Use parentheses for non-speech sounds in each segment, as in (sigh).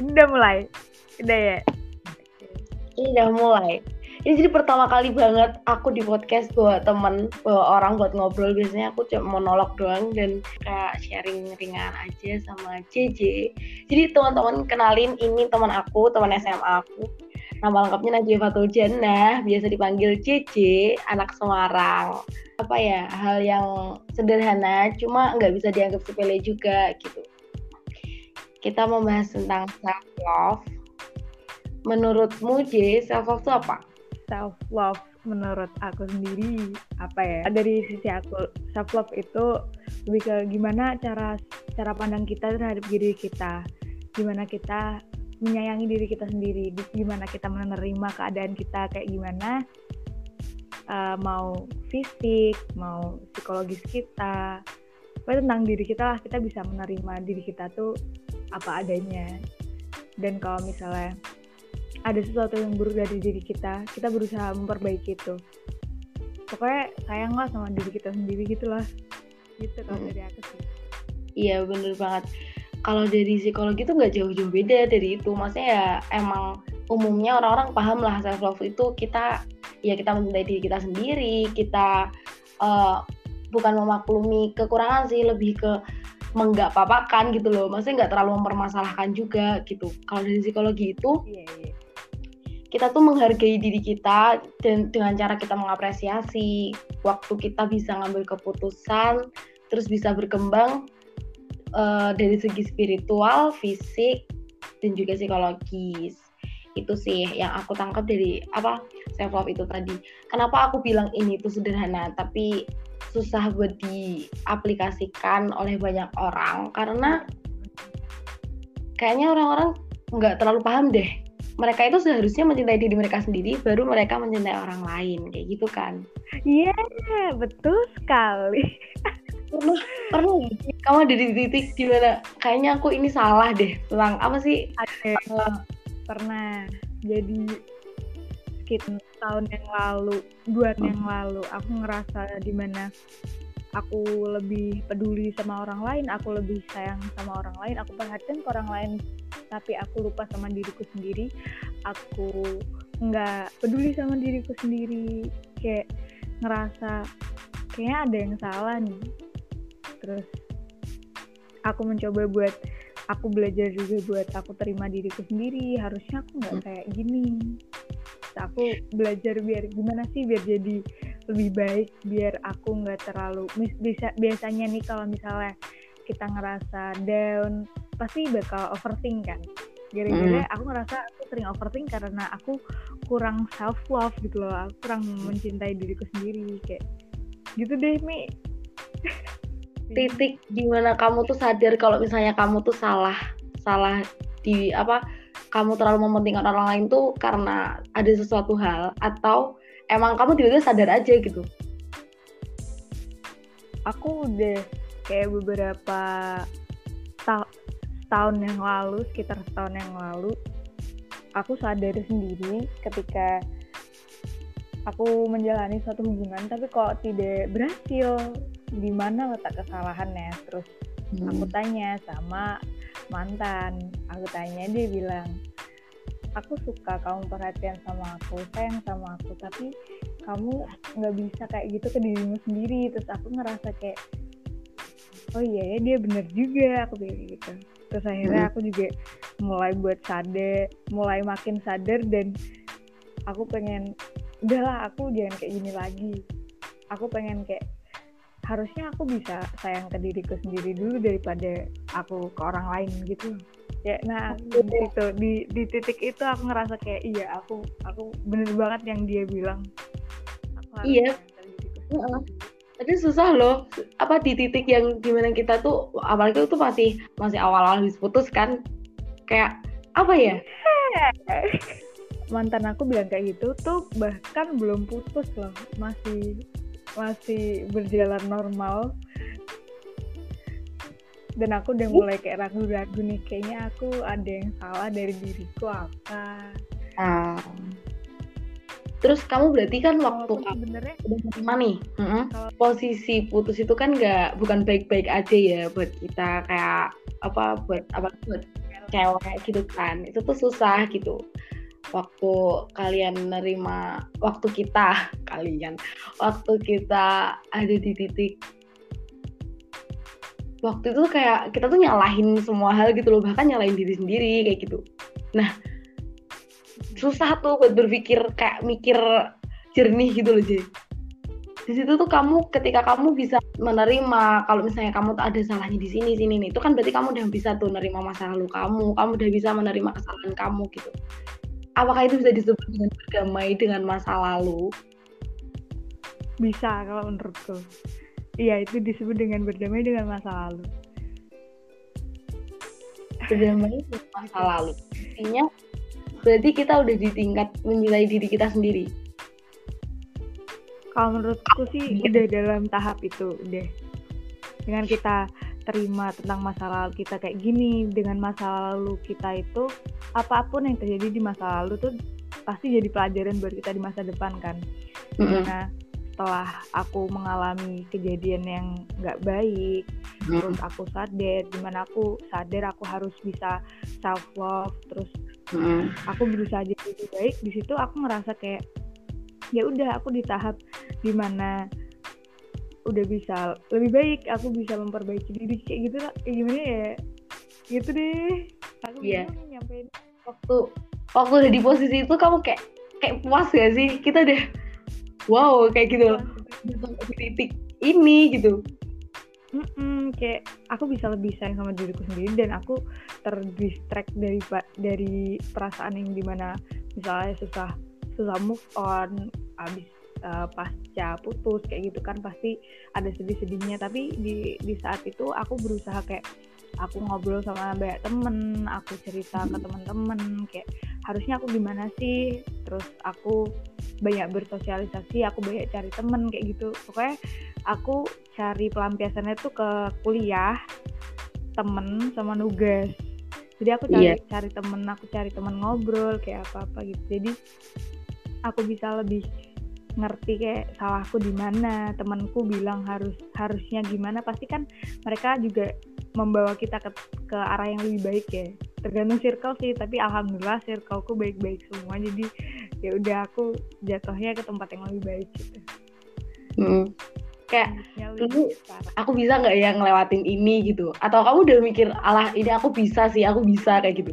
udah mulai. Udah ya? Ini udah mulai. Ini jadi pertama kali banget aku di podcast buat temen bawa orang buat ngobrol. Biasanya aku cuma monolog doang dan kayak sharing ringan aja sama JJ jadi teman-teman kenalin ini teman aku teman SMA aku. Nama lengkapnya Najwa Fatul Jannah biasa dipanggil JJ anak Semarang. Apa ya hal yang sederhana cuma nggak bisa dianggap sepele juga gitu kita membahas tentang self love menurutmu J self love itu apa? Self love menurut aku sendiri apa ya? Dari sisi aku self love itu lebih ke gimana cara cara pandang kita terhadap diri kita. Gimana kita menyayangi diri kita sendiri. Gimana kita menerima keadaan kita kayak gimana. Uh, mau fisik mau psikologis kita. Pokoknya tentang diri kita lah kita bisa menerima diri kita tuh apa adanya. Dan kalau misalnya ada sesuatu yang buruk dari diri kita kita berusaha memperbaiki itu. Pokoknya sayang lah sama diri kita sendiri gitulah gitu kalau hmm. dari aku sih. Iya bener banget. Kalau dari psikologi itu nggak jauh-jauh beda dari itu. Maksudnya ya emang umumnya orang-orang paham lah self love itu kita ya kita mencintai diri kita sendiri kita uh, bukan memaklumi kekurangan sih lebih ke menggak papakan gitu loh maksudnya nggak terlalu mempermasalahkan juga gitu kalau dari psikologi itu yeah, yeah kita tuh menghargai diri kita dan dengan cara kita mengapresiasi waktu kita bisa ngambil keputusan terus bisa berkembang uh, dari segi spiritual, fisik dan juga psikologis. Itu sih yang aku tangkap dari apa self love itu tadi. Kenapa aku bilang ini itu sederhana tapi susah buat diaplikasikan oleh banyak orang karena kayaknya orang-orang nggak terlalu paham deh. Mereka itu seharusnya mencintai diri mereka sendiri baru mereka mencintai orang lain kayak gitu kan. Iya yeah, betul sekali. Pernah pernah kamu ada di titik di mana kayaknya aku ini salah deh tentang apa sih? Ada uh, pernah. Jadi sekitar tahun yang lalu dua tahun yang lalu aku ngerasa di mana aku lebih peduli sama orang lain, aku lebih sayang sama orang lain, aku perhatian ke orang lain, tapi aku lupa sama diriku sendiri, aku nggak peduli sama diriku sendiri, kayak ngerasa kayaknya ada yang salah nih. Terus aku mencoba buat aku belajar juga buat aku terima diriku sendiri, harusnya aku nggak kayak gini. Aku belajar biar gimana sih biar jadi lebih baik biar aku nggak terlalu bisa biasanya nih kalau misalnya kita ngerasa down pasti bakal overthink kan gara-gara mm. aku ngerasa aku sering overthink karena aku kurang self love gitu loh aku kurang mencintai diriku sendiri kayak gitu deh Mi (laughs) titik di mana kamu tuh sadar kalau misalnya kamu tuh salah salah di apa kamu terlalu mementingkan orang lain tuh karena ada sesuatu hal atau emang kamu tiba-tiba sadar aja gitu? Aku udah kayak beberapa ta tahun yang lalu sekitar setahun yang lalu aku sadar sendiri ketika aku menjalani suatu hubungan tapi kok tidak berhasil? Di mana letak kesalahannya? Terus hmm. aku tanya sama mantan. Aku tanya dia bilang aku suka kamu perhatian sama aku sayang sama aku tapi kamu nggak bisa kayak gitu ke dirimu sendiri. Terus aku ngerasa kayak oh iya ya dia bener juga aku kayak gitu. Terus akhirnya hmm. aku juga mulai buat sadar mulai makin sadar dan aku pengen udahlah aku jangan kayak gini lagi. Aku pengen kayak harusnya aku bisa sayang ke diriku sendiri dulu daripada aku ke orang lain gitu. Ya nah di situ di di titik itu aku ngerasa kayak iya aku aku bener banget yang dia bilang. Iya. tapi susah loh. Apa di titik yang di mana kita tuh apalagi itu masih masih awal-awal habis putus kan? Kayak apa ya? Mantan aku bilang kayak gitu tuh bahkan belum putus loh. Masih masih berjalan normal dan aku udah mulai kayak ragu-ragu nih kayaknya aku ada yang salah dari diriku apa ah. terus kamu berarti kan waktu sebenarnya udah nih uh-huh. posisi putus itu kan nggak bukan baik-baik aja ya buat kita kayak apa buat apa buat cewek gitu kan itu tuh susah gitu waktu kalian nerima waktu kita kalian waktu kita ada di titik waktu itu kayak kita tuh nyalahin semua hal gitu loh bahkan nyalahin diri sendiri kayak gitu. Nah susah tuh buat berpikir kayak mikir jernih gitu loh jadi di situ tuh kamu ketika kamu bisa menerima kalau misalnya kamu ada salahnya di sini sini nih itu kan berarti kamu udah bisa tuh menerima masa lalu kamu kamu udah bisa menerima kesalahan kamu gitu. Apakah itu bisa disebut dengan berdamai dengan masa lalu bisa kalau menurutku Iya, itu disebut dengan berdamai dengan masa lalu. Berdamai dengan masa lalu. Intinya berarti kita udah di tingkat mencintai diri kita sendiri. Kalau menurutku sih ya. udah dalam tahap itu, udah. Dengan kita terima tentang masa lalu kita kayak gini, dengan masa lalu kita itu apa pun yang terjadi di masa lalu tuh pasti jadi pelajaran buat kita di masa depan kan. Mm -hmm setelah aku mengalami kejadian yang nggak baik hmm. terus aku sadar di mana aku sadar aku harus bisa self love terus hmm. aku berusaha jadi lebih baik di situ aku ngerasa kayak ya udah aku di tahap di mana udah bisa lebih baik aku bisa memperbaiki diri kayak gitu lah kayak gimana ya gitu deh aku yeah. nyampein waktu waktu udah di posisi itu kamu kayak kayak puas gak sih kita deh wow kayak gitu. Di titik ini gitu. Mm-mm, kayak aku bisa lebih sayang sama diriku sendiri dan aku terdistract dari dari perasaan yang di mana misalnya susah susah move on abis uh, pasca putus kayak gitu kan pasti ada sedih-sedihnya. Tapi di di saat itu aku berusaha kayak aku ngobrol sama banyak temen aku cerita ke temen-temen kayak harusnya aku gimana sih? Terus aku banyak bersosialisasi aku banyak cari temen kayak gitu. Pokoknya aku cari pelampiasannya tuh ke kuliah temen sama nugas. Jadi aku cari yeah. cari temen aku cari temen ngobrol kayak apa apa gitu. Jadi aku bisa lebih ngerti kayak salahku di mana temanku bilang harus harusnya gimana. Pasti kan mereka juga membawa kita ke ke arah yang lebih baik ya tergantung circle sih tapi alhamdulillah circleku baik-baik semua. Jadi ya udah aku jatuhnya ke tempat yang lebih baik gitu. Hmm. kayak dulu aku bisa nggak ya ngelewatin ini gitu? Atau kamu udah mikir alah ini aku bisa sih aku bisa kayak gitu?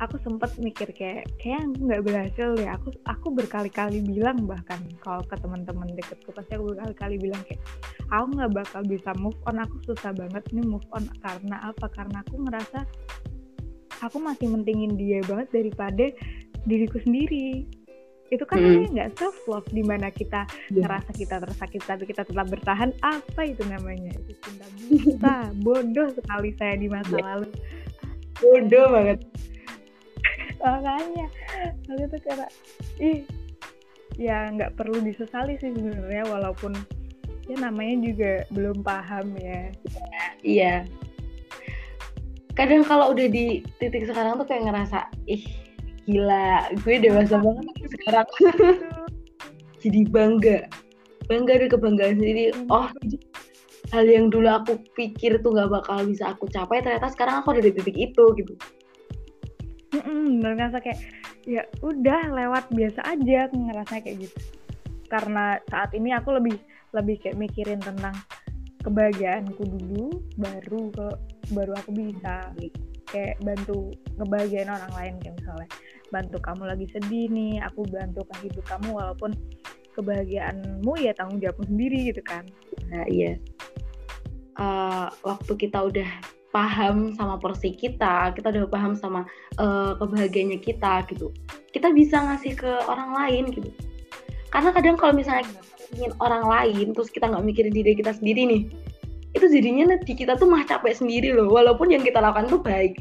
Aku sempet mikir kayak kayak nggak berhasil ya. Aku aku berkali-kali bilang bahkan kalau ke teman-teman deketku pasti aku berkali-kali bilang kayak aku nggak bakal bisa move on aku susah banget nih move on. Karena apa? Karena aku ngerasa aku masih mentingin dia banget daripada diriku sendiri. Itu kan hmm. nggak self love di mana kita yeah. ngerasa kita tersakit tapi kita tetap bertahan. Apa itu namanya? Itu cinta buta. (laughs) Bodoh sekali saya di masa yeah. lalu. Bodoh banget. Makanya aku tuh karena ih ya nggak perlu disesali sih sebenarnya walaupun ya namanya juga belum paham ya. Iya kadang kalau udah di titik sekarang tuh kayak ngerasa ih gila gue dewasa banget sekarang. (laughs) Jadi bangga. Bangga ada kebanggaan sendiri. Oh hal yang dulu aku pikir tuh gak bakal bisa aku capai ternyata sekarang aku ada di titik itu gitu. Mm bener ngerasa kayak ya udah lewat biasa aja ngerasa kayak gitu. Karena saat ini aku lebih lebih kayak mikirin tentang kebahagiaanku dulu baru ke baru aku bisa kayak bantu ngebahagiain orang lain kayak misalnya bantu kamu lagi sedih nih aku bantu hidup kamu walaupun kebahagiaanmu ya tanggung jawabmu sendiri gitu kan nah iya uh, waktu kita udah paham sama porsi kita, kita udah paham sama uh, kebahagiaannya kita gitu. Kita bisa ngasih ke orang lain gitu. Karena kadang kalau misalnya ingin orang lain, terus kita nggak mikirin diri kita sendiri nih, itu jadinya di kita tuh mah capek sendiri loh. Walaupun yang kita lakukan tuh baik.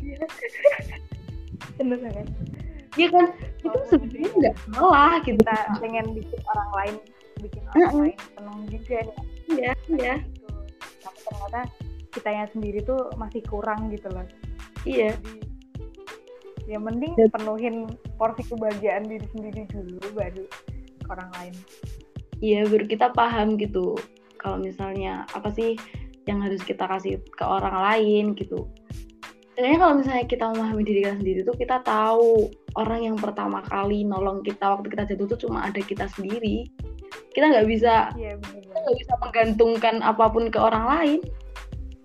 (laughs) Bener kan? Iya kan? Itu sebenarnya nggak salah gitu. kita pengen bikin orang lain, bikin orang uh -uh. lain seneng juga nih. Iya, iya. Tapi ternyata kitanya sendiri tuh masih kurang gitu loh iya Jadi, ya mending ya. penuhin porsi kebahagiaan diri sendiri dulu baru ke orang lain iya baru kita paham gitu kalau misalnya apa sih yang harus kita kasih ke orang lain gitu Kayaknya kalau misalnya kita memahami diri kita sendiri tuh kita tahu orang yang pertama kali nolong kita waktu kita jatuh tuh cuma ada kita sendiri. Kita nggak bisa, iya bener kita nggak bisa menggantungkan apa pun ke orang lain.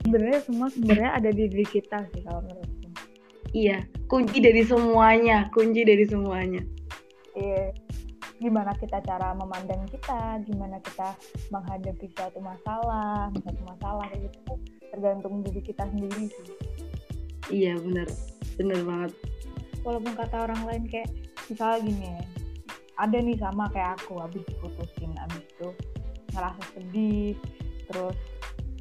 sebenarnya semua sebenarnya ada di diri kita sih kalau menurutku Iya, kunci dari semuanya, kunci dari semuanya. iya gimana kita cara memandang kita gimana kita menghadapi suatu masalah suatu masalah kayak gitu. Tuh tergantung diri kita sendiri sih. Iya bener, bener banget. walaupun kata orang lain kayak misalnya gini ya ada nih sama kayak aku habis diputusin habis itu ngerasa sedih terus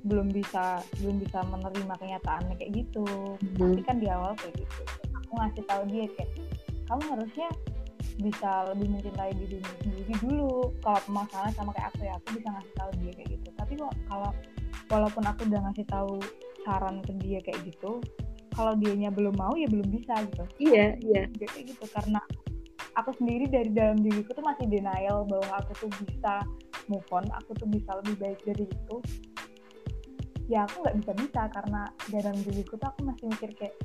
belum bisa belum bisa menerima kenyataannya kayak gitu. Tapi kan di awal kayak gitu. Aku ngasih tahu dia kayak kamu harusnya bisa lebih mencintai dirimu sendiri dulu. Kalau permasalahan sama kayak aku ya aku bisa ngasih tahu dia kayak gitu. Tapi kok kalau walaupun aku udah ngasih tahu saran ke dia kayak gitu kalau dianya belum mau ya belum bisa gitu. Iya, iya. kayak gitu karena aku sendiri dari dalam diriku tuh masih denial bahwa aku tuh bisa move on aku tuh bisa lebih baik dari itu. Ya aku nggak bisa bisa karena dalam diriku tuh aku masih mikir kayak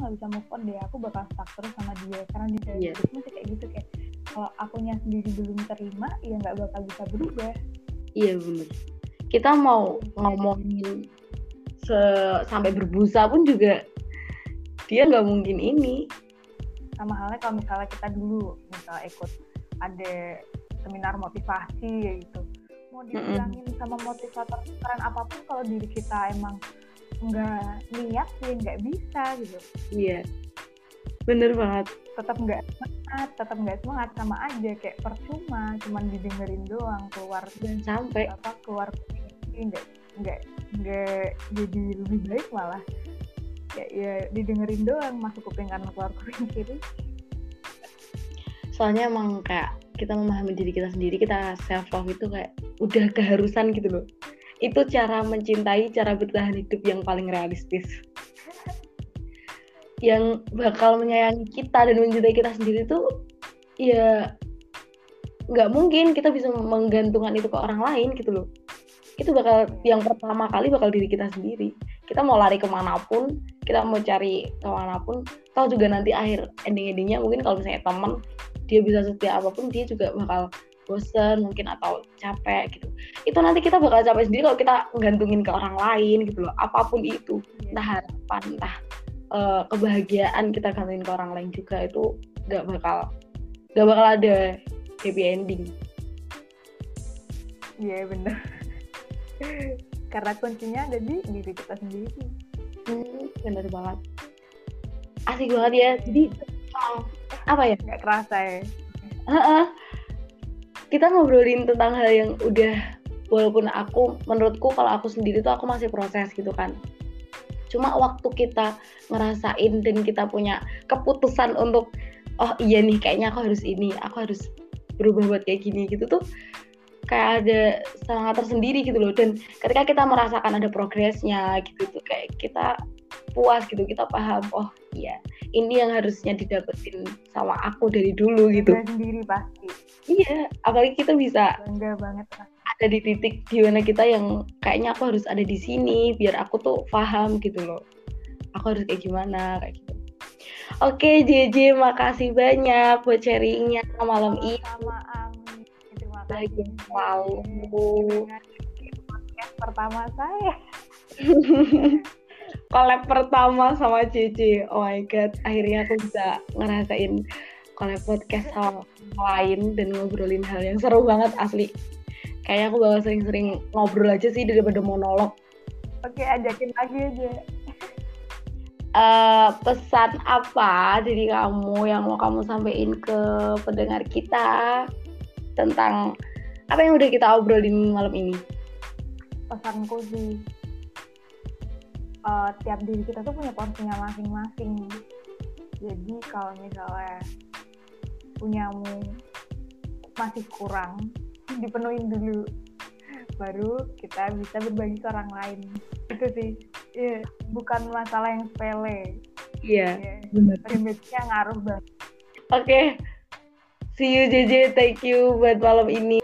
nggak bisa move on deh aku bakal stuck terus sama dia karena di dalam Iya. diriku masih kayak gitu kayak kalau akunya sendiri belum terima ya nggak bakal bisa berubah Iya bener. Kita mau ngomongin se- sampai berbusa pun juga dia nggak mungkin ini. sama halnya kalau misalnya kita dulu misalnya ikut ada seminar motivasi kayak gitu mau dibilangin sama motivator keren apa pun kalau diri kita emang nggak niat ya nggak bisa gitu Iya. Bener banget. tetap nggak semangat tetap nggak semangat sama aja kayak percuma cuman didengerin doang keluar Dan sampai apa keluar nggak nggak nggak jadi lebih baik malah ya, ya didengerin doang masuk kuping kanan keluar kuping kiri soalnya emang kayak kita memahami diri kita sendiri, kita self love itu kayak udah keharusan gitu loh. Itu cara mencintai, cara bertahan hidup yang paling realistis. Yang bakal menyayangi kita dan mencintai kita sendiri tuh ya nggak mungkin kita bisa menggantungkan itu ke orang lain gitu loh. Itu bakal yang pertama kali bakal diri kita sendiri. Kita mau lari ke mana pun, kita mau cari ke mana pun, tahu juga nanti akhir ending-endingnya mungkin kalau misalnya temen dia bisa setia apa pun dia juga bakal bosen mungkin atau capek gitu. Itu nanti kita bakal capek sendiri kalau kita gantungin ke orang lain gitu loh. Apa pun itu entah harapan entah eh, kebahagiaan kita gantungin ke orang lain juga itu nggak bakal nggak bakal ada happy ending. Iya bener. (laughs) Karena kuncinya ada di diri kita sendiri. Hmm, bener banget. Asik banget ya. Jadi (laughs) apa ya? Nggak kerasa ya. Heeh. Kita ngobrolin tentang hal yang udah walaupun aku menurutku kalau aku sendiri tuh aku masih proses gitu kan. Cuma waktu kita ngerasain dan kita punya keputusan untuk oh iya nih kayaknya aku harus ini aku harus berubah buat kayak gini gitu tuh kayak ada semangat tersendiri gitu loh. Dan ketika kita merasakan ada progresnya gitu tuh kayak kita puas gitu kita paham oh iya ini yang harusnya didapetin sama aku dari dulu gitu. Sendiri pasti Iya, apalagi kita bisa bangga banget ada di titik di mana kita yang kayaknya aku harus ada di sini biar aku tuh paham gitu loh. Aku harus kayak gimana kayak gitu. Oke, JJ, makasih banyak buat sharingnya malam ini. sama terima kasih selalu. podcast pertama saya (laughs) Collab pertama sama JJ. Oh my god, akhirnya aku bisa ngerasain collab podcast sama lain dan ngobrolin hal yang seru banget asli. Kayaknya aku bakal sering-sering ngobrol aja sih daripada monolog. oke ajakin lagi aja eh pesan apa dari kamu yang mau kamu sampaikan ke pendengar kita tentang apa yang udah kita obrolin malam ini? pesanku sih eh, tiap diri kita tuh punya porsinya masing-masing jadi kalau misalnya punyamu masih kurang dipenuhin dulu. Baru kita bisa berbagi ke orang lain. Itu sih. Iya, bukan masalah yang sepele. Iya, Iya, benar. image-nya ngaruh banget. Oke. See you JJ, thank you buat malam ini.